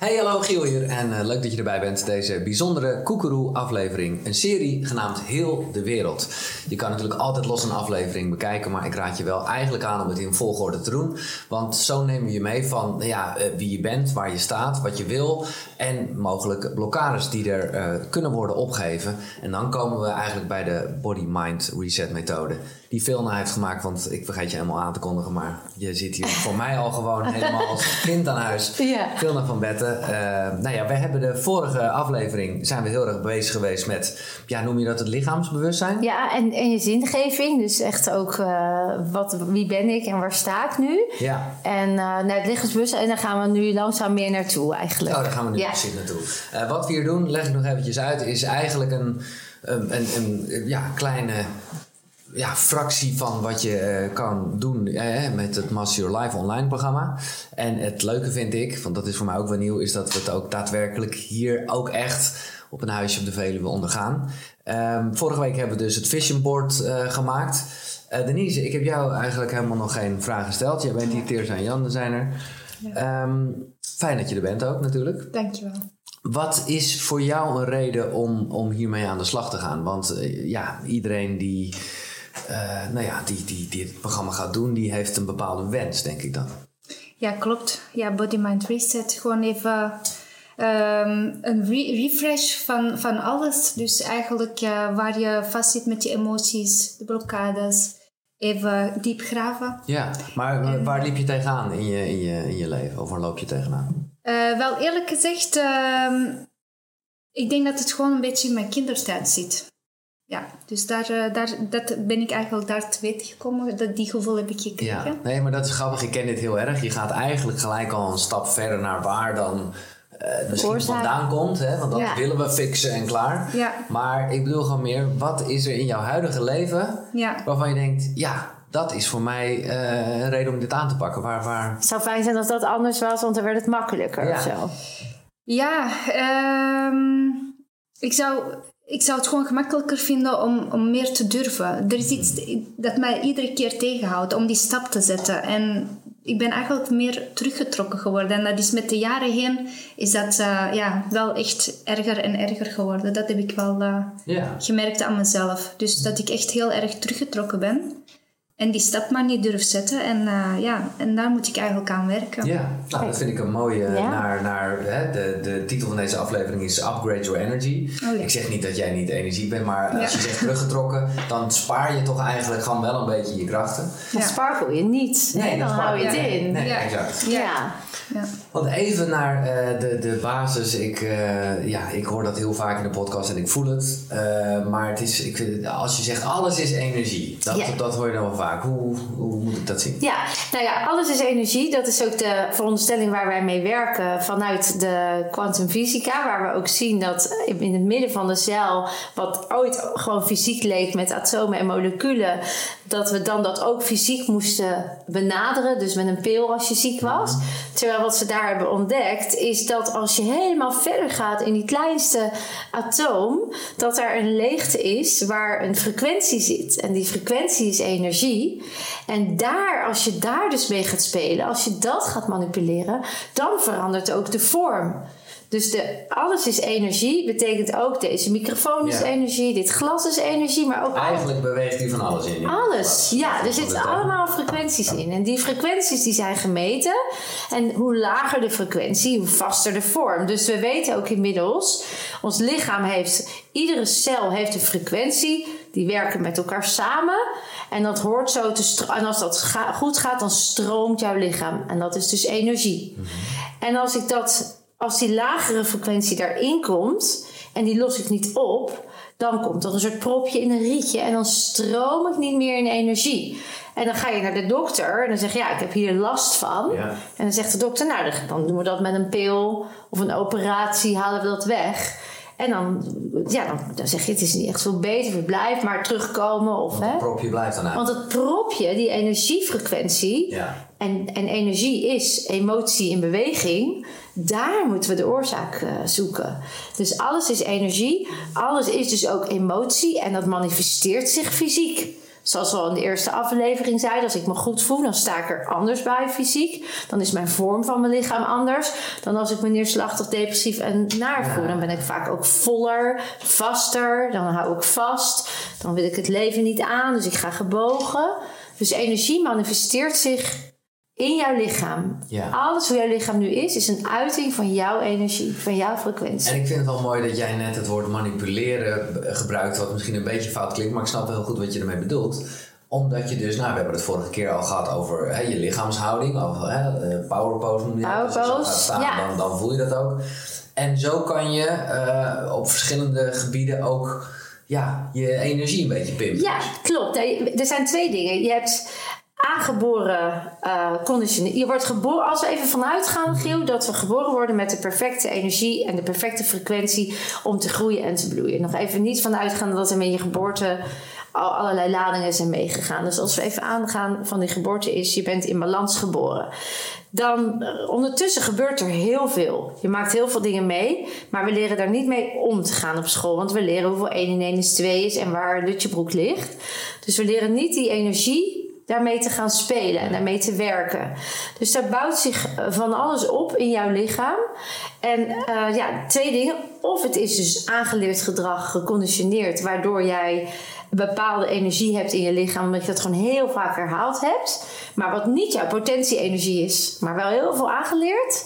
Hey, hallo Giel hier en uh, leuk dat je erbij bent. Deze bijzondere Koekeroe-aflevering. Een serie genaamd Heel de Wereld. Je kan natuurlijk altijd los een aflevering bekijken, maar ik raad je wel eigenlijk aan om het in volgorde te doen. Want zo nemen we je mee van ja, uh, wie je bent, waar je staat, wat je wil en mogelijk blokkades die er uh, kunnen worden opgegeven. En dan komen we eigenlijk bij de Body-Mind Reset methode. Die Vilna heeft gemaakt, want ik vergeet je helemaal aan te kondigen, maar je zit hier voor mij al gewoon helemaal als kind aan huis. Ja. Vilna van Betten. Uh, nou ja, we hebben de vorige aflevering zijn we heel erg bezig geweest met, ja, noem je dat het lichaamsbewustzijn? Ja, en, en je zingeving. Dus echt ook, uh, wat, wie ben ik en waar sta ik nu? Ja. En uh, naar het lichaamsbewustzijn, en daar gaan we nu langzaam meer naartoe eigenlijk. Oh, daar gaan we nu Ja. precies naartoe. Wat we hier doen, leg ik nog eventjes uit, is eigenlijk een, een, een, een ja, kleine ja, fractie van wat je uh, kan doen eh, met het Master Your Life online programma. En het leuke vind ik, want dat is voor mij ook wel nieuw, is dat we het ook daadwerkelijk hier ook echt op een huisje op de Veluwe ondergaan. Um, vorige week hebben we dus het vision board uh, gemaakt. Uh, Denise, ik heb jou eigenlijk helemaal nog geen vraag gesteld. Jij bent hier, Teersa en Jan zijn er. Ja. Um, fijn dat je er bent ook natuurlijk. Dankjewel. Wat is voor jou een reden om, om hiermee aan de slag te gaan? Want ja, iedereen die, nou ja, die, die, die het programma gaat doen, die heeft een bepaalde wens, denk ik dan. Ja, klopt. Ja, Body Mind Reset. Gewoon even um, een re refresh van, van alles. Dus eigenlijk uh, waar je vast zit met je emoties, de blokkades. Even diep graven. Ja, maar en, waar liep je tegenaan in je, in, je, in je leven? Of waar loop je tegenaan? Uh, wel eerlijk gezegd, uh, ik denk dat het gewoon een beetje in mijn kindertijd zit. Ja, dus daar, uh, daar dat ben ik eigenlijk daar te weten gekomen. Dat, die gevoel heb ik gekregen. Ja, nee, maar dat is grappig. Ik ken dit heel erg. Je gaat eigenlijk gelijk al een stap verder naar waar dan uh, misschien Oorzaak. vandaan komt. Hè? Want dat ja. willen we fixen en klaar. Ja. Maar ik bedoel gewoon meer, wat is er in jouw huidige leven ja. waarvan je denkt, ja, dat is voor mij uh, een reden om dit aan te pakken. Waar, waar... Het zou fijn zijn als dat anders was, want dan werd het makkelijker ja. of zo. Ja, um, ik, zou, ik zou het gewoon gemakkelijker vinden om, om meer te durven. Er is iets dat mij iedere keer tegenhoudt om die stap te zetten. En ik ben eigenlijk meer teruggetrokken geworden. En dat is met de jaren heen is dat uh, ja, wel echt erger en erger geworden. Dat heb ik wel uh, ja. gemerkt aan mezelf. Dus dat ik echt heel erg teruggetrokken ben. En die stap maar niet durf zetten. En, uh, ja, en daar moet ik eigenlijk aan werken. Ja, nou, dat vind ik een mooie. Ja. Naar, naar, hè, de, de titel van deze aflevering is Upgrade Your Energy. Oh, ja. Ik zeg niet dat jij niet energiek bent, maar als je zegt teruggetrokken, dan spaar je toch eigenlijk gewoon wel een beetje je krachten. Dan sparkel je niet. Nee, dan, dan hou je het in. Nee, exact. Ja. Ja. Want even naar uh, de, de basis. Ik, uh, ja, ik hoor dat heel vaak in de podcast en ik voel het. Uh, maar het is, ik als je zegt alles is energie, dat, dat hoor je dan wel vaak. Hoe, moet ik dat zien? Ja, nou ja, alles is energie. Dat is ook de veronderstelling waar wij mee werken vanuit de kwantumfysica. Waar we ook zien dat in het midden van de cel, wat ooit gewoon fysiek leek met atomen en moleculen, dat we dan dat ook fysiek moesten benaderen. Dus met een pil als je ziek was. Terwijl wat ze daar hebben ontdekt, is dat als je helemaal verder gaat in die kleinste atoom, dat er een leegte is waar een frequentie zit. En die frequentie is energie. En daar, als je daar dus mee gaat spelen, als je dat gaat manipuleren, dan verandert ook de vorm. Dus de, alles is energie, betekent ook deze microfoon is Ja. energie, dit glas is energie, maar ook Eigenlijk beweegt hij van alles in. alles, ja. Er zitten allemaal frequenties in. En die frequenties die zijn gemeten. En hoe lager de frequentie, hoe vaster de vorm. Dus we weten ook inmiddels, ons lichaam heeft, iedere cel heeft een frequentie. Die werken met elkaar samen. En dat hoort zo te. En als dat ga goed gaat, dan stroomt jouw lichaam. En dat is dus energie. En als ik dat, als die lagere frequentie daarin komt, en die los ik niet op, dan komt er een soort propje in een rietje en dan stroom ik niet meer in energie. En dan ga je naar de dokter en dan zeg je, ja, ik heb hier last van. Ja. En dan zegt de dokter, nou, dan doen we dat met een pil of een operatie, halen we dat weg. En dan, ja, dan, dan zeg je, het is niet echt veel beter, we blijven maar terugkomen. Of, hè? Het propje blijft dan uit. Want het propje, die energiefrequentie, Ja. en, en energie is emotie in beweging. Daar moeten we de oorzaak eh, zoeken. Dus alles is energie. Alles is dus ook emotie. En dat manifesteert zich fysiek. Zoals we al in de eerste aflevering zeiden, als ik me goed voel, dan sta ik er anders bij fysiek. Dan is mijn vorm van mijn lichaam anders dan als ik me neerslachtig, depressief en naar voel. Dan ben ik vaak ook voller, vaster, dan hou ik vast. Dan wil ik het leven niet aan, dus ik ga gebogen. Dus energie manifesteert zich in jouw lichaam. Ja. Alles hoe jouw lichaam nu is, is een uiting van jouw energie, van jouw frequentie. En ik vind het wel mooi dat jij net het woord manipuleren gebruikt, wat misschien een beetje fout klinkt, maar ik snap heel goed wat je ermee bedoelt. Omdat je dus, nou, we hebben het vorige keer al gehad over hè, je lichaamshouding, of hè, eh, power pose noem je dat. Power Als je zo pose, gaat staan, ja. dan, dan voel je dat ook. En zo kan je eh, op verschillende gebieden ook ja, je energie een beetje pimpen. Ja, klopt. Er zijn twee dingen. Je hebt aangeboren conditioning. Je wordt geboren, als we even vanuit gaan, Giel, dat we geboren worden met de perfecte energie en de perfecte frequentie om te groeien en te bloeien. Nog even niet vanuit gaan dat er met je geboorte al allerlei ladingen zijn meegegaan. Dus als we even aangaan van die geboorte is, je bent in balans geboren. Dan eh, ondertussen gebeurt er heel veel. Je maakt heel veel dingen mee, maar we leren daar niet mee om te gaan op school. Want we leren hoeveel 1 in 1 is 2 is en waar Lutjebroek ligt. Dus we leren niet die energie daarmee te gaan spelen en daarmee te werken. Dus daar bouwt zich eh, van alles op in jouw lichaam. En eh, ja, twee dingen. Of het is dus aangeleerd gedrag, geconditioneerd, waardoor jij bepaalde energie hebt in je lichaam, omdat je dat gewoon heel vaak herhaald hebt. Maar wat niet jouw potentie-energie is, maar wel heel veel aangeleerd.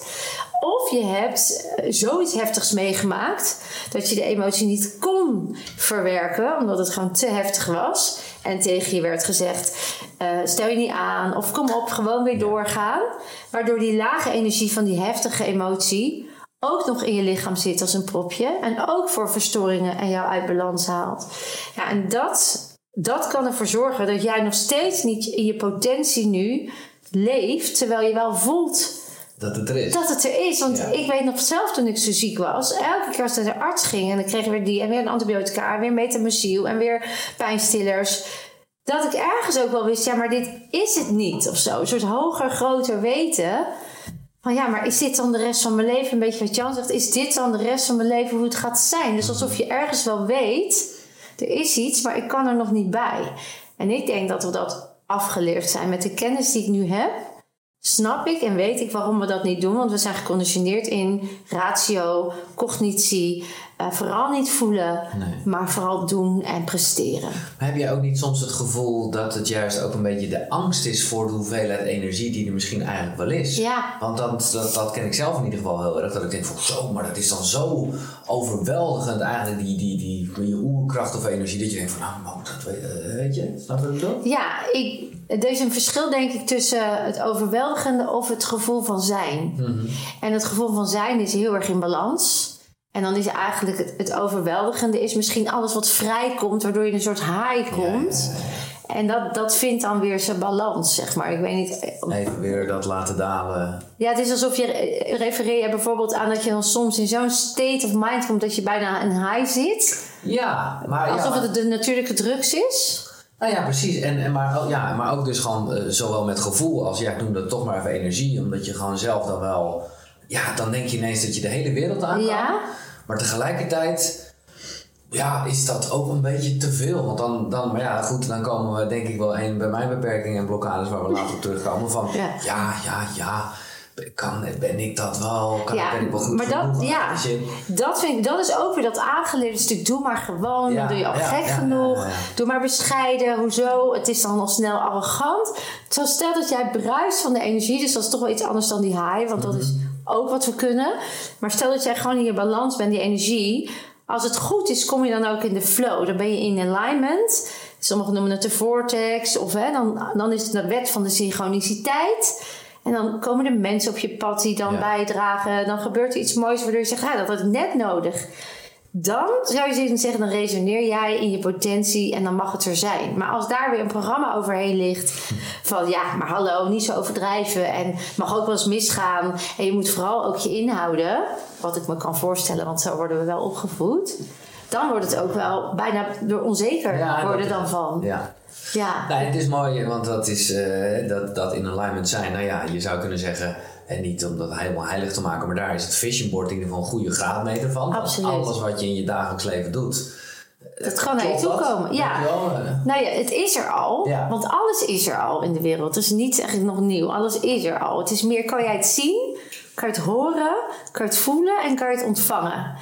Of je hebt eh, zoiets heftigs meegemaakt dat je de emotie niet kon verwerken, omdat het gewoon te heftig was. En tegen je werd gezegd: eh, stel je niet aan, of kom op, gewoon weer doorgaan. Waardoor die lage energie van die heftige emotie ook nog in je lichaam zit als een propje. En ook voor verstoringen en jou uit balans haalt. Ja, en dat, dat kan ervoor zorgen dat jij nog steeds niet in je potentie nu leeft, terwijl je wel voelt Dat het er is. dat het er is. Want Ja. ik weet nog zelf toen ik zo ziek was. Elke keer als ik naar de arts ging en dan kregen we die en weer een antibiotica en weer metamycil en weer pijnstillers. Dat ik ergens ook wel wist, ja, maar dit is het niet of zo. Een soort hoger, groter weten. Van ja, maar is dit dan de rest van mijn leven? Een beetje wat Jan zegt, is dit dan de rest van mijn leven hoe het gaat zijn? Dus alsof je ergens wel weet, er is iets, maar ik kan er nog niet bij. En ik denk dat we dat afgeleerd zijn met de kennis die ik nu heb snap ik en weet ik waarom we dat niet doen. Want we zijn geconditioneerd in ratio, cognitie. Eh, vooral niet voelen, Nee. maar vooral doen en presteren. Maar heb jij ook niet soms het gevoel dat het juist ook een beetje de angst is voor de hoeveelheid energie die er misschien eigenlijk wel is? Ja. Want dat, dat, dat ken ik zelf in ieder geval heel erg. Dat ik denk van zo, maar dat is dan zo overweldigend eigenlijk die, die, die, je oerkracht of energie. Dat je denkt van nou, man, dat weet, eh, weet je, snap je bedoel? Ja, ik, er is een verschil denk ik tussen het overweldigende of het gevoel van zijn. En het gevoel van zijn is heel erg in balans. En dan is eigenlijk het, het overweldigende is misschien alles wat vrijkomt, waardoor je een soort high komt. En dat, dat vindt dan weer zijn balans, zeg maar. Ik weet niet. Even weer dat laten dalen. Ja, het is alsof je eh, refereer je bijvoorbeeld aan dat je dan soms in zo'n state of mind komt dat je bijna een high zit. Ja, maar, ja, Alsof het de natuurlijke drugs is. Nou ja, precies. En, en maar, ook- ja, maar ook dus gewoon eh, zowel met gevoel als, ja, ik noem dat toch maar even energie. Omdat je gewoon zelf dan wel... Ja, dan denk je ineens dat je de hele wereld aan kan. Ja. Maar tegelijkertijd... Ja, is dat ook een beetje te veel. Want dan, dan, maar ja, goed, dan komen we denk ik wel een bij mijn beperkingen en blokkades waar we later op terugkomen. Van Ja. ja, ja, ja, kan, ben ik dat wel? Kan, Ja, ben ik wel goed maar dat, ja, dat, vind ik, dat is ook weer dat aangeleerde stuk. Doe maar gewoon, Ja, dan doe je al ja, gek genoeg. Doe maar bescheiden, hoezo? Het is dan al snel arrogant. Terwijl stel dat jij bruist van de energie, dus dat is toch wel iets anders dan die high, want dat is Mhm. Ook wat we kunnen. Maar stel dat jij gewoon in je balans bent, die energie. Als het goed is, kom je dan ook in de flow. Dan ben je in alignment. Sommigen noemen het de vortex. Of hè, dan, dan is het de wet van de synchroniciteit. En dan komen er mensen op je pad die dan Ja. bijdragen. Dan gebeurt er iets moois waardoor je zegt, ja, dat had ik net nodig. Dan zou je zeggen, dan resoneer jij in je potentie en dan mag het er zijn. Maar als daar weer een programma overheen ligt van ja, maar hallo, niet zo overdrijven en mag ook wel eens misgaan. En je moet vooral ook je inhouden, wat ik me kan voorstellen, want zo worden we wel opgevoed. Dan wordt het ook wel bijna door onzeker Ja, worden dan van. Ja. Ja. Nee, het is mooi, want dat is eh, dat, dat in alignment zijn. Nou ja, je zou kunnen zeggen, en niet om dat helemaal heilig te maken, maar daar is het vision board in ieder geval een goede graadmeter van. Absoluut. Alles wat je in je dagelijks leven doet, Dat kan naar je toe komen. Ja. Eh. Nou ja, het is er al. Ja. Want alles is er al in de wereld. Het is niet eigenlijk nog nieuw. Alles is er al. Het is meer, kan jij het zien? Kan je het horen? Kan je het voelen? En kan je het ontvangen?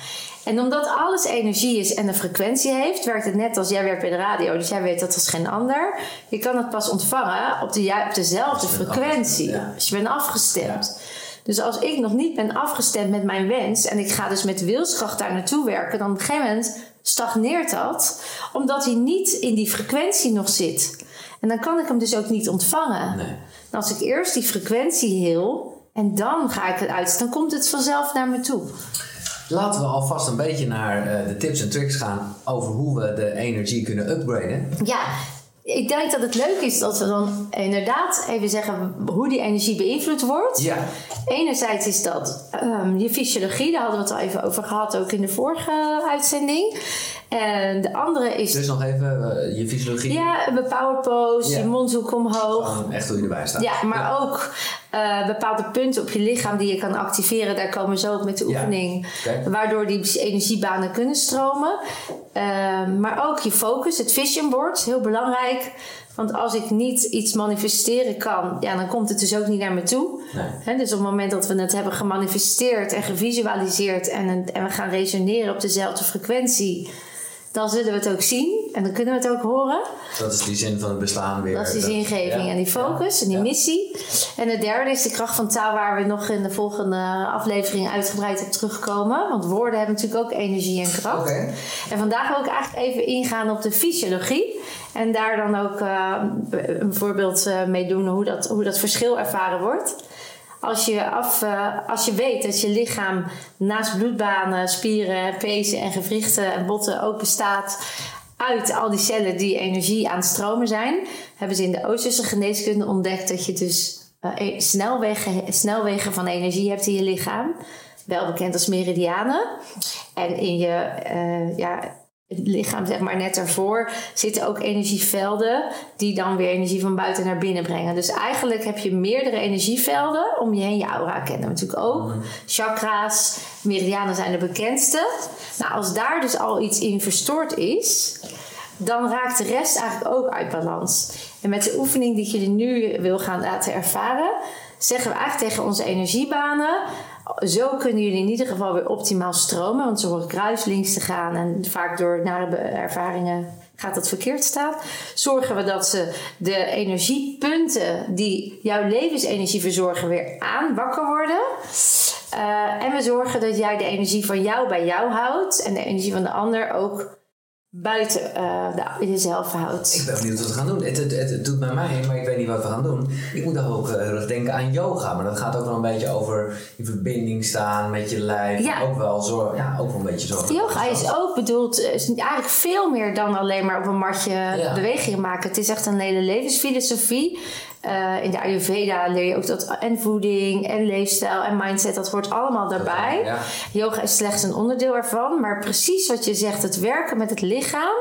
En omdat alles energie is en een frequentie heeft, werkt het net als jij werkt bij de radio. Dus jij weet dat als geen ander. Je kan het pas ontvangen op, de, op dezelfde Als frequentie. ja. Als je bent afgestemd. Dus als ik nog niet ben afgestemd met mijn wens en ik ga dus met wilskracht daar naartoe werken, dan op een gegeven moment stagneert dat, omdat hij niet in die frequentie nog zit. En dan kan ik hem dus ook niet ontvangen. Nee. En als ik eerst die frequentie heel en dan ga ik het uit, dan komt het vanzelf naar me toe. Laten we alvast een beetje naar eh, de tips en tricks gaan over hoe we de energie kunnen upgraden. Ja, ik denk dat het leuk is dat we dan inderdaad even zeggen hoe die energie beïnvloed wordt. Ja, Enerzijds is dat ehm, je fysiologie, daar hadden we het al even over gehad, ook in de vorige uitzending. En de andere is dus nog even eh, je fysiologie. ja, een power pose, Ja. je mondhoek omhoog. Gewoon echt hoe je erbij staat. Ja, maar ook eh, bepaalde punten op je lichaam die je kan activeren. Daar komen we zo op met de Ja. oefening. Waardoor die energiebanen kunnen stromen. Ehm, maar ook je focus, het vision board, heel belangrijk. Want als ik niet iets manifesteren kan, ja, dan komt het dus ook niet naar me toe. Nee. Dus op het moment dat we het hebben gemanifesteerd en gevisualiseerd en, en we gaan resoneren op dezelfde frequentie, dan zullen we het ook zien en dan kunnen we het ook horen. Dat is die zin van het bestaan weer. Dat is die zingeving ja. en die focus en die Ja. missie. En het derde is de kracht van taal, waar we nog in de volgende aflevering uitgebreid op terugkomen. Want woorden hebben natuurlijk ook energie en kracht. Oké. En vandaag wil ik eigenlijk even ingaan op de fysiologie. En daar dan ook eh, een voorbeeld eh, mee doen hoe dat, hoe dat verschil ervaren wordt. Als je, af, eh, als je weet dat je lichaam naast bloedbanen, spieren, pezen en gewrichten en botten ook bestaat uit al die cellen die energie aan het stromen zijn, hebben ze in de Oosterse geneeskunde ontdekt dat je dus e- snelwegen, snelwegen van energie hebt in je lichaam. Wel bekend als meridianen. En in je eh, ja, het lichaam, zeg maar net daarvoor, zitten ook energievelden die dan weer energie van buiten naar binnen brengen. Dus eigenlijk heb je meerdere energievelden om je heen. Je aura kennen we natuurlijk ook. Chakra's, meridianen zijn de bekendste. Nou, als daar dus al iets in verstoord is, dan raakt de rest eigenlijk ook uit balans. En met de oefening die ik jullie nu wil gaan laten ervaren, zeggen we eigenlijk tegen onze energiebanen. Zo kunnen jullie in ieder geval weer optimaal stromen. Want ze horen kruislinks te gaan. En vaak door nare ervaringen gaat dat verkeerd staan. Zorgen we dat ze de energiepunten die jouw levensenergie verzorgen weer aan wakker worden. Eh, en we zorgen dat jij de energie van jou bij jou houdt. En de energie van de ander ook buiten eh, de, in jezelf houdt. Ik ben benieuwd wat we gaan doen. Het, het, het, het doet bij mij, maar ik weet niet wat we gaan doen. Ik moet ook eh, heel erg denken aan yoga. Maar dat gaat ook wel een beetje over in verbinding staan met je lijf. Ja. Ook wel zorg, ja, ook wel een beetje zorgen. Yoga is ook bedoeld, eh, is eigenlijk veel meer dan alleen maar op een matje Ja. bewegingen maken. Het is echt een hele levensfilosofie. Eh, in de Ayurveda leer je ook dat en voeding en leefstijl en mindset, dat hoort allemaal daarbij. Ja. Yoga is slechts een onderdeel ervan, maar precies wat je zegt, het werken met het lichaam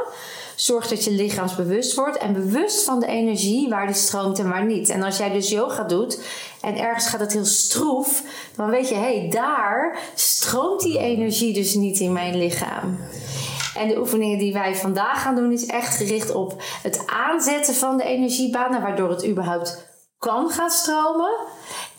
zorgt dat je lichaamsbewust wordt en bewust van de energie waar die stroomt en waar niet. En als jij dus yoga doet en ergens gaat het heel stroef, dan weet je, hé, hey, daar stroomt die energie dus niet in mijn lichaam. En de oefeningen die wij vandaag gaan doen, is echt gericht op het aanzetten van de energiebanen, waardoor het überhaupt kan gaan stromen.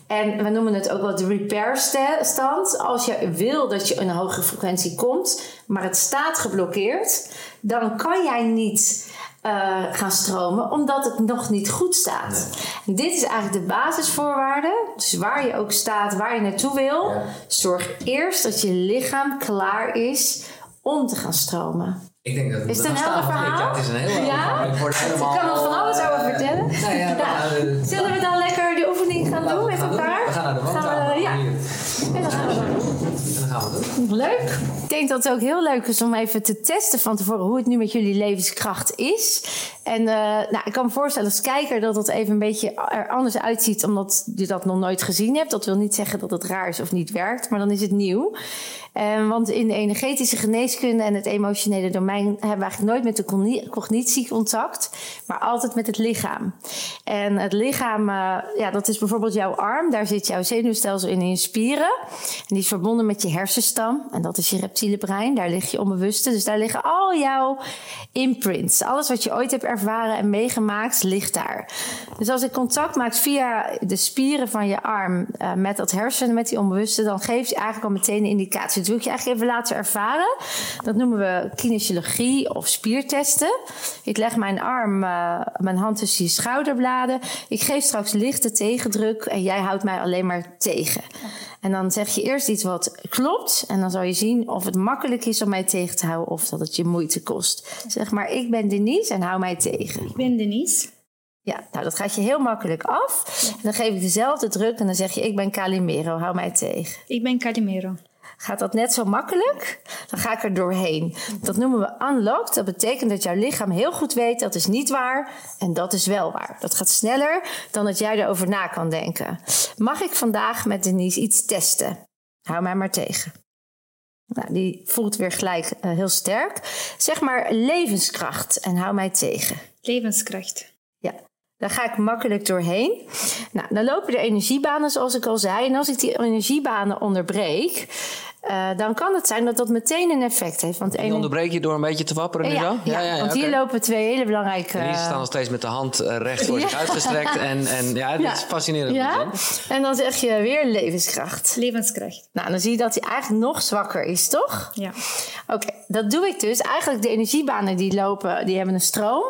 En we noemen het ook wel de repair sta- stand. Als je wil dat je een hogere frequentie komt, maar het staat geblokkeerd, dan kan jij niet eh, gaan stromen, omdat het nog niet goed staat. En dit is eigenlijk de basisvoorwaarde. Dus waar je ook staat, waar je naartoe wil, zorg eerst dat je lichaam klaar is om te gaan stromen. Ik denk dat Is het een helder verhaal? Ja, het is een heel helder Ja? verhaal. Ik word helemaal... Ik kan er van alles over vertellen. Nou ja, eh, Zullen we dan lekker de oefening gaan doen met doen. elkaar? We gaan naar de Gaan we- ja. En dan gaan we Leuk. Ik denk dat het ook heel leuk is om even te testen van tevoren hoe het nu met jullie levenskracht is. En eh, nou, ik kan me voorstellen als kijker dat het even een beetje er anders uitziet omdat je dat nog nooit gezien hebt. Dat wil niet zeggen dat het raar is of niet werkt, maar dan is het nieuw. Eh, want in de energetische geneeskunde en het emotionele domein hebben we eigenlijk nooit met de cogni- cognitie contact, maar altijd met het lichaam. En het lichaam, eh, ja, dat is bijvoorbeeld jouw arm. Daar zit jouw zenuwstelsel in in spieren. En die is verbonden verbonden met je hersenstam. En dat is je reptiele brein. Daar ligt je onbewuste. Dus daar liggen al jouw imprints. Alles wat je ooit hebt ervaren en meegemaakt, ligt daar. Dus als ik contact maak via de spieren van je arm uh, met dat hersenen, met die onbewuste, dan geeft je eigenlijk al meteen een indicatie. Dat wil ik je eigenlijk even laten ervaren. Dat noemen we kinesiologie of spiertesten. Ik leg mijn arm, uh, mijn hand tussen je schouderbladen. Ik geef straks lichte tegendruk en jij houdt mij alleen maar tegen. En dan zeg je eerst iets wat klopt. En dan zal je zien of het makkelijk is om mij tegen te houden of dat het je moeite kost. Zeg maar, ik ben Denise en hou mij tegen. Ik ben Denise. Ja, nou dat gaat je heel makkelijk af. En dan geef ik dezelfde druk en dan zeg je: Ik ben Calimero, hou mij tegen. Ik ben Calimero. Gaat dat net zo makkelijk? Dan ga ik er doorheen. Dat noemen we unlocked. Dat betekent dat jouw lichaam heel goed weet dat is niet waar en dat is wel waar. Dat gaat sneller dan dat jij erover na kan denken. Mag ik vandaag met Denise iets testen? Hou mij maar tegen. Nou, die voelt weer gelijk uh, heel sterk. Zeg maar levenskracht en hou mij tegen. Levenskracht. Ja, daar ga ik makkelijk doorheen. Nou, dan lopen de energiebanen, zoals ik al zei. En als ik die energiebanen onderbreek, uh, dan kan het zijn dat dat meteen een effect heeft. Want die onderbreek je door een beetje te wapperen ja, en zo? Ja, ja, ja want hier lopen twee hele belangrijke... En die staan nog steeds met de hand uh, recht voor zich uitgestrekt. En, en ja, dat is fascinerend. Ja? En dan zeg je weer levenskracht. Levenskracht. Nou, dan zie je dat hij eigenlijk nog zwakker is, toch? Ja. Oké, okay, dat doe ik dus. Eigenlijk de energiebanen die lopen, die hebben een stroom.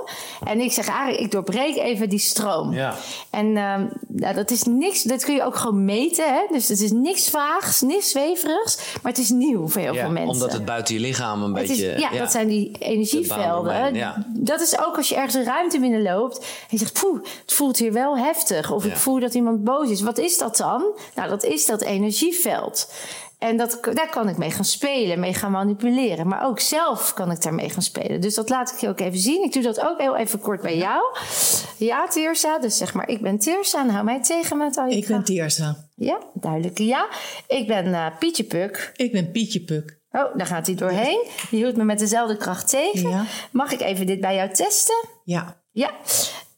En ik zeg eigenlijk, ik doorbreek even die stroom. Ja. En uh, nou, dat is niks, dat kun je ook gewoon meten. Hè? Dus het is niks vaags, niks zweverigs. Maar het is nieuw voor heel ja, veel mensen. Omdat het buiten je lichaam een het beetje... Is, ja, ja, dat zijn die energievelden. Ja. Dat is ook als je ergens een ruimte binnenloopt... en je zegt, poeh, het voelt hier wel heftig. Of ik voel dat iemand boos is. Wat is dat dan? Nou, dat is dat energieveld. En dat, daar kan ik mee gaan spelen, mee gaan manipuleren. Maar ook zelf kan ik daarmee gaan spelen. Dus dat laat ik je ook even zien. Ik doe dat ook heel even kort bij jou. Ja, Teersa. Dus zeg maar, ik ben Teersa. En hou mij tegen met al je Ik ben Teersa. Ja, duidelijke ja. Ik ben uh, Pietje Puk. Ik ben Pietje Puk. Oh, daar gaat hij doorheen. Die hield me met dezelfde kracht tegen. Ja. Mag ik even dit bij jou testen? Ja. Ja.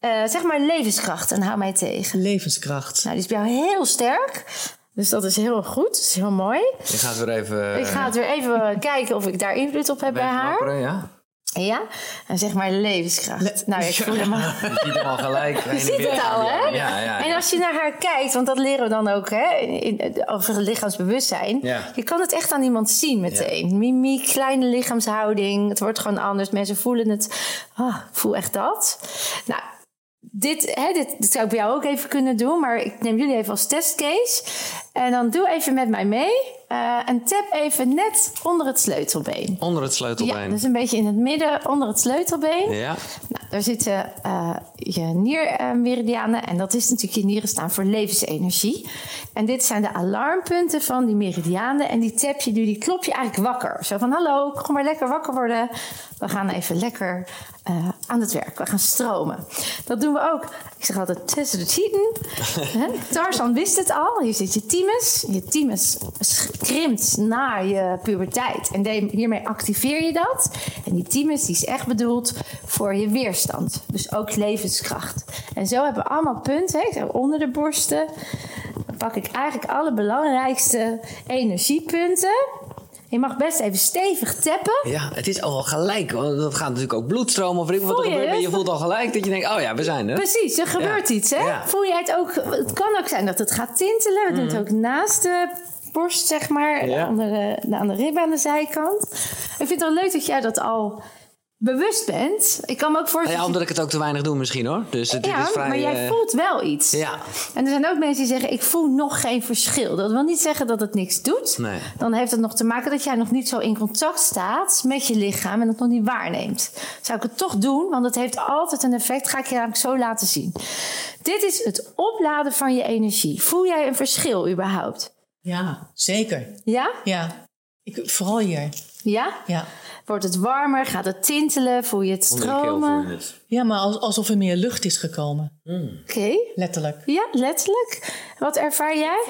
Uh, zeg maar levenskracht en hou mij tegen. Levenskracht. Nou, die is bij jou heel sterk. Dus dat is heel goed. Dat is heel mooi. Je gaat weer even... Ik ga het weer even kijken of ik daar invloed op heb bij haar. Wapperen, ja. Ja, en zeg maar levenskracht. Le nou, ik voel hem al. Je ziet hem al gelijk. Je ziet het al, hè? Ja, ja, ja. En als je naar haar kijkt, want dat leren we dan ook hè, in, over lichaamsbewustzijn. Ja. Je kan het echt aan iemand zien meteen. Ja. Mimiek, kleine lichaamshouding. Het wordt gewoon anders. Mensen voelen het. Oh, ik voel echt dat. Nou, dit, hè, dit, dit, zou ik bij jou ook even kunnen doen, maar ik neem jullie even als testcase. En dan doe even met mij mee. Uh, en tap even net onder het sleutelbeen. Onder het sleutelbeen. Ja, dus een beetje in het midden onder het sleutelbeen. Ja. Nou, daar zitten uh, je niermeridianen. Uh, en dat is natuurlijk, je nieren staan voor levensenergie. En dit zijn de alarmpunten van die meridianen. En die tap je nu, die klop je eigenlijk wakker. Zo van, hallo, kom maar lekker wakker worden. We gaan even lekker uh, aan het werk. We gaan stromen. Dat doen we ook. Ik zeg altijd tussen de tieten. Tarzan wist het al. Hier zit je Je thymus krimpt naar je puberteit. En hiermee activeer je dat. En die thymus die is echt bedoeld voor je weerstand. Dus ook levenskracht. En zo hebben we allemaal punten. Onder de borsten. Pak ik eigenlijk alle belangrijkste energiepunten. Je mag best even stevig tappen. Ja, het is al gelijk. Want dat gaat natuurlijk ook bloedstromen of wat er gebeurt. Maar je voelt al gelijk dat je denkt, oh ja, we zijn er. Precies, er gebeurt ja. iets. Hè? Ja. Voel je het ook? Het kan ook zijn dat het gaat tintelen. We doen het ook naast de borst, zeg maar. Ja. Aan, de, aan de rib aan de zijkant. Ik vind het wel leuk dat jij dat al bewust bent. Ik kan me ook voorstellen... Ja, omdat ik het ook te weinig doe misschien hoor. Dus het ja, is vrij... maar jij uh... voelt wel iets. Ja. En er zijn ook mensen die zeggen, ik voel nog geen verschil. Dat wil niet zeggen dat het niks doet. Nee. Dan heeft het nog te maken dat jij nog niet zo in contact staat met je lichaam en het nog niet waarneemt. Zou ik het toch doen, want het heeft altijd een effect. Ga ik je eigenlijk zo laten zien. Dit is het opladen van je energie. Voel jij een verschil überhaupt? Ja, zeker. Ja? Ja. Ik, vooral hier. Ja? Ja. Wordt het warmer? Gaat het tintelen? Voel je het stromen? het. Ja, maar als, alsof er meer lucht is gekomen. Oké. Letterlijk. Ja, letterlijk. Wat ervaar jij?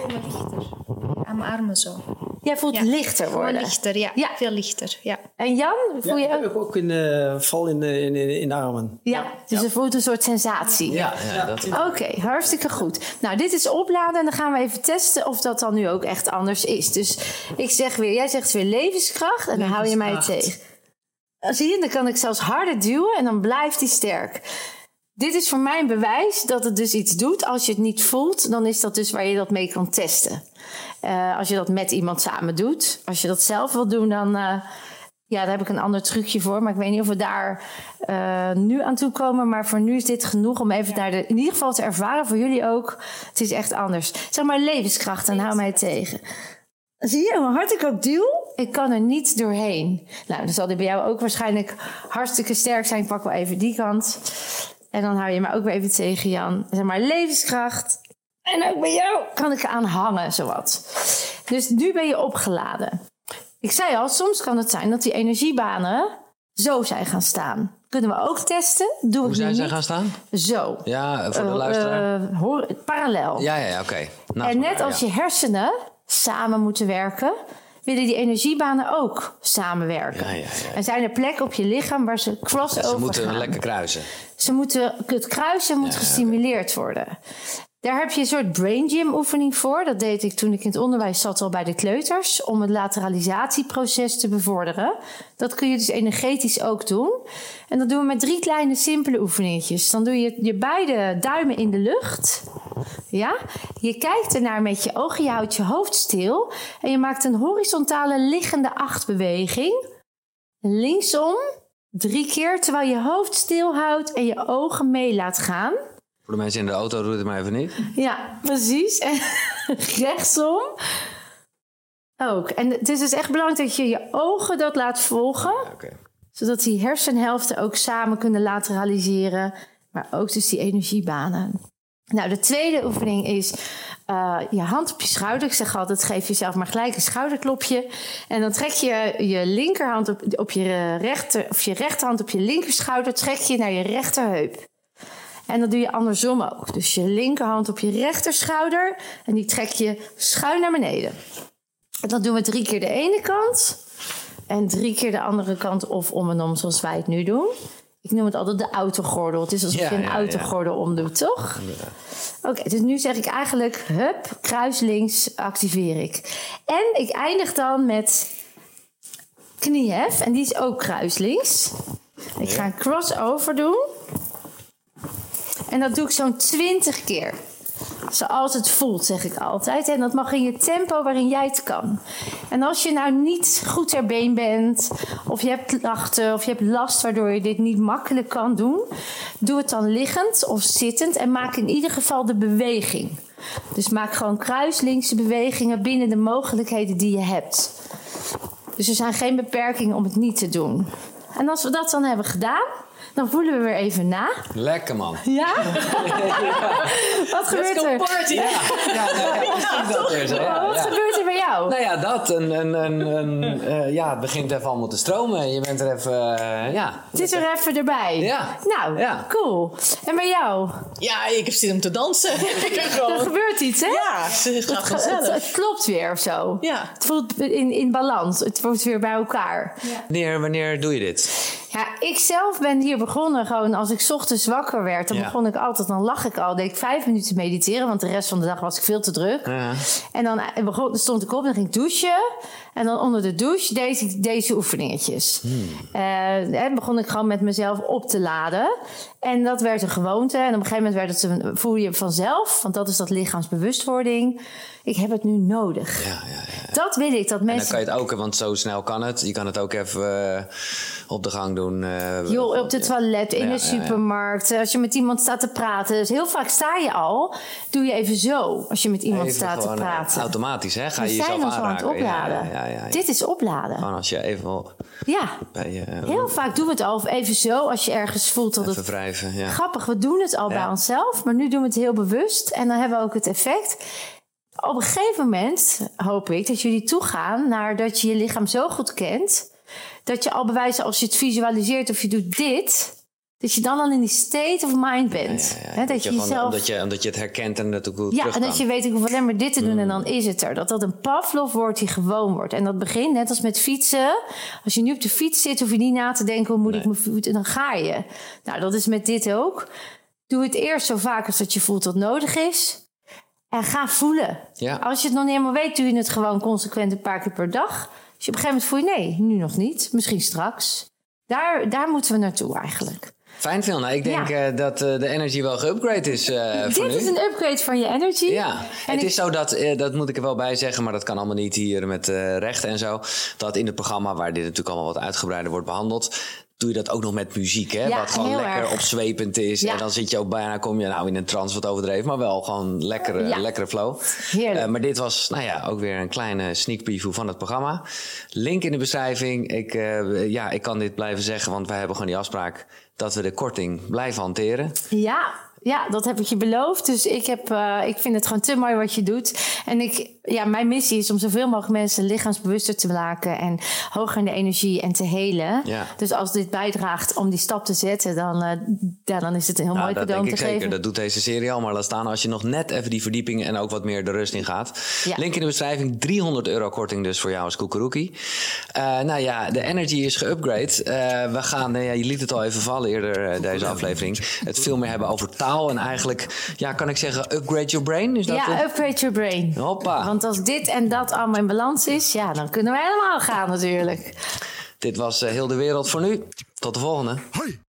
Aan mijn armen zo. Jij voelt Ja. lichter worden. lichter, ja. Ja. Veel lichter, ja. En Jan, voel Ja, je ik heb ook een eh, val in de, in, de- in de armen. Ja, dus je voelt een soort sensatie. Ja, ja, dat Oké, hartstikke goed. Nou, dit is opladen en dan gaan we even testen of dat dan nu ook echt anders is. Dus ik zeg weer, jij zegt weer levenskracht en dan hou je mij tegen. Zie je, dan kan ik zelfs harder duwen en dan blijft hij sterk. Dit is voor mij een bewijs dat het dus iets doet. Als je het niet voelt, dan is dat dus waar je dat mee kan testen. Eh, als je dat met iemand samen doet. Als je dat zelf wil doen, dan... eh, ja, daar heb ik een ander trucje voor. Maar ik weet niet of we daar eh, nu aan toe komen. Maar voor nu is dit genoeg om even daar de, in ieder geval te ervaren. Voor jullie ook. Het is echt anders. Zeg maar levenskracht en hou mij tegen. Zie je hoe hard ik ook duw? Ik kan er niet doorheen. Nou, dan zal dit bij jou ook waarschijnlijk hartstikke sterk zijn. Ik pak wel even die kant. En dan hou je me ook weer even tegen, Jan. Zeg maar levenskracht. En ook bij jou kan ik aan hangen, zowat. Dus nu ben je opgeladen. Ik zei al, soms kan het zijn dat die energiebanen zo zijn gaan staan. Kunnen we ook testen? Doe Hoe ik zijn niet. gaan staan? Zo. Ja, voor de Eh, luisteraar. eh, hoor, parallel. ja, ja, ja, oké. Naast En net als ja. je hersenen samen moeten werken, willen die energiebanen ook samenwerken. Ja, ja, ja. En zijn er plekken op je lichaam waar ze crossover Ze moeten gaan. lekker kruisen. Ze moeten, het kruisen moet gestimuleerd worden. Daar heb je een soort brain gym oefening voor. Dat deed ik toen ik in het onderwijs zat al bij de kleuters. Om het lateralisatieproces te bevorderen. Dat kun je dus energetisch ook doen. En dat doen we met drie kleine simpele oefeningetjes. Dan doe je je beide duimen in de lucht. Ja? Je kijkt ernaar met je ogen. Je houdt je hoofd stil. En je maakt een horizontale liggende achtbeweging. Linksom. Drie keer terwijl je hoofd stilhoudt en je ogen mee laat gaan. Voor de mensen in de auto, doe het maar even niet. Ja, precies. En rechtsom ook. En het is dus echt belangrijk dat je je ogen dat laat volgen. Zodat die hersenhelften ook samen kunnen lateraliseren. Maar ook dus die energiebanen. Nou, de tweede oefening is eh, je hand op je schouder. Ik zeg altijd, geef jezelf maar gelijk een schouderklopje. En dan trek je je linkerhand op, op je rechter... of je rechterhand op je linkerschouder... trek je naar je rechterheup. En dat doe je andersom ook. Dus je linkerhand op je rechterschouder en die trek je schuin naar beneden. En dat doen we drie keer de ene kant en drie keer de andere kant of om en om zoals wij het nu doen. Ik noem het altijd de autogordel. Het is alsof Ja, je een ja, ja. autogordel omdoet, toch? Oké, dus nu zeg ik eigenlijk, hup, kruis links activeer ik. En ik eindig dan met kniehef en die is ook kruis links. Ik ga een crossover doen. En dat doe ik zo'n 20 keer. Zoals het voelt, zeg ik altijd. En dat mag in je tempo waarin jij het kan. En als je nou niet goed ter been bent, of je hebt klachten, of je hebt last waardoor je dit niet makkelijk kan doen, doe het dan liggend of zittend en maak in ieder geval de beweging. Dus maak gewoon kruislinkse bewegingen binnen de mogelijkheden die je hebt. Dus er zijn geen beperkingen om het niet te doen. En als we dat dan hebben gedaan, dan voelen we weer even na. Lekker man. Ja? Wat gebeurt er? party! Ja, nou, ja. Ja, Wat ja. gebeurt er bij jou? Nou ja, dat. Een, een, een, een, eh, ja, het begint even allemaal te stromen. Je bent er even, eh, ja. Het is er even erbij. Ja. Nou, Ja. cool. En bij jou? Ja, ik heb zin om te dansen. Er gebeurt iets, hè? Ja, ze Het, gaat het, vanzelf. het klopt weer of zo. Ja. Het voelt in, in balans. Het wordt weer bij elkaar. Wanneer, wanneer doe je dit? Ja, ik zelf ben hier begonnen gewoon als ik 's ochtends wakker werd. Dan Ja. begon ik altijd, dan lag ik al. Deed ik vijf minuten mediteren, want de rest van de dag was ik veel te druk. Ja. En dan eh, begon, stond ik op en dan ging ik douchen. En dan onder de douche deed ik deze oefeningetjes. Eh, en begon ik gewoon met mezelf op te laden. En dat werd een gewoonte. En op een gegeven moment werd het een, voel je vanzelf. Want dat is dat lichaamsbewustwording. Ik heb het nu nodig. Ja, ja, ja. Dat wil ik, dat En dan mensen... kan je het ook, want zo snel kan het. Je kan het ook even eh, op de gang doen. Joh, op de toilet, in de supermarkt, als je met iemand staat te praten. Dus heel vaak sta je al, doe je even zo als je met iemand Even staat te eh, praten. Automatisch, hè? Ga je jezelf al aan het aanraken. Opladen. Dit is opladen. Gewoon als je even Ja, bij heel vaak doen we het al even zo als je ergens voelt dat even het... wrijven, ja. Grappig, we doen het al bij onszelf, maar nu doen we het heel bewust. En dan hebben we ook het effect. Op een gegeven moment hoop ik dat jullie toegaan naar dat je je lichaam zo goed kent... dat je al bewijzen als je het visualiseert of je doet dit... dat je dan al in die state of mind bent. Ja, dat je, jezelf... omdat, je, omdat je het herkent en dat ook goed Ja, en dat je weet, ik hoef alleen maar dit te doen en Mm. dan is het er. Dat dat een Pavlov wordt die gewoon wordt. En dat begint net als met fietsen. Als je nu op de fiets zit, hoef je niet na te denken... hoe moet ik mijn voet... En dan ga je. Nou, dat is met dit ook. Doe het eerst zo vaak als dat je voelt dat nodig is. En ga voelen. Ja. Als je het nog niet helemaal weet, doe je het gewoon consequent een paar keer per dag. Als je op een gegeven moment voel je, nee, nu nog niet. Misschien straks. Daar, daar moeten we naartoe eigenlijk. Fijn. Nou, ik denk Ja. eh, dat eh, de energy wel geupgrade is eh voor Dit nu. is een upgrade van je energy. Ja, En het ik- is zo dat, dat moet ik er wel bij zeggen, maar dat kan allemaal niet hier met rechten en zo. Dat in het programma, waar dit natuurlijk allemaal wat uitgebreider wordt behandeld, doe je dat ook nog met muziek, hè? Ja, wat gewoon lekker erg. opzwepend is. Ja. En dan zit je ook bijna, kom je nou in een trance wat overdreven, maar wel gewoon lekkere, Ja. lekkere flow. Heerlijk. Eh, maar dit was, nou ja, ook weer een kleine sneak preview van het programma. Link in de beschrijving. Ik, eh, ja, ik kan dit blijven zeggen, want wij hebben gewoon die afspraak dat we de korting blijven hanteren. Ja, ja, dat heb ik je beloofd. Dus ik, heb, eh, ik vind het gewoon te mooi wat je doet. En ik, ja, mijn missie is om zoveel mogelijk mensen lichaamsbewuster te maken. En hoger in de energie en te helen. Ja. Dus als dit bijdraagt om die stap te zetten, dan, eh, ja, dan is het een heel Nou, mooi dat cadeau denk om ik te zeker. geven. Dat doet deze serie al. Maar laat staan als je nog net even die verdieping en ook wat meer de rust in gaat. Ja. Link in de beschrijving. 300 euro korting dus voor jou als koekeroekie. Eh nou ja, de energy is geupgrade. Eh, we gaan, ja, je liet het al even vallen eerder deze aflevering. Het veel meer hebben over taal. En eigenlijk, ja, kan ik zeggen, upgrade your brain? Is dat Ja, het? upgrade your brain. Hoppa. Want als dit en dat allemaal in balans is, ja, dan kunnen we helemaal gaan natuurlijk. Dit was eh, heel de wereld voor nu. Tot de volgende. Hoi.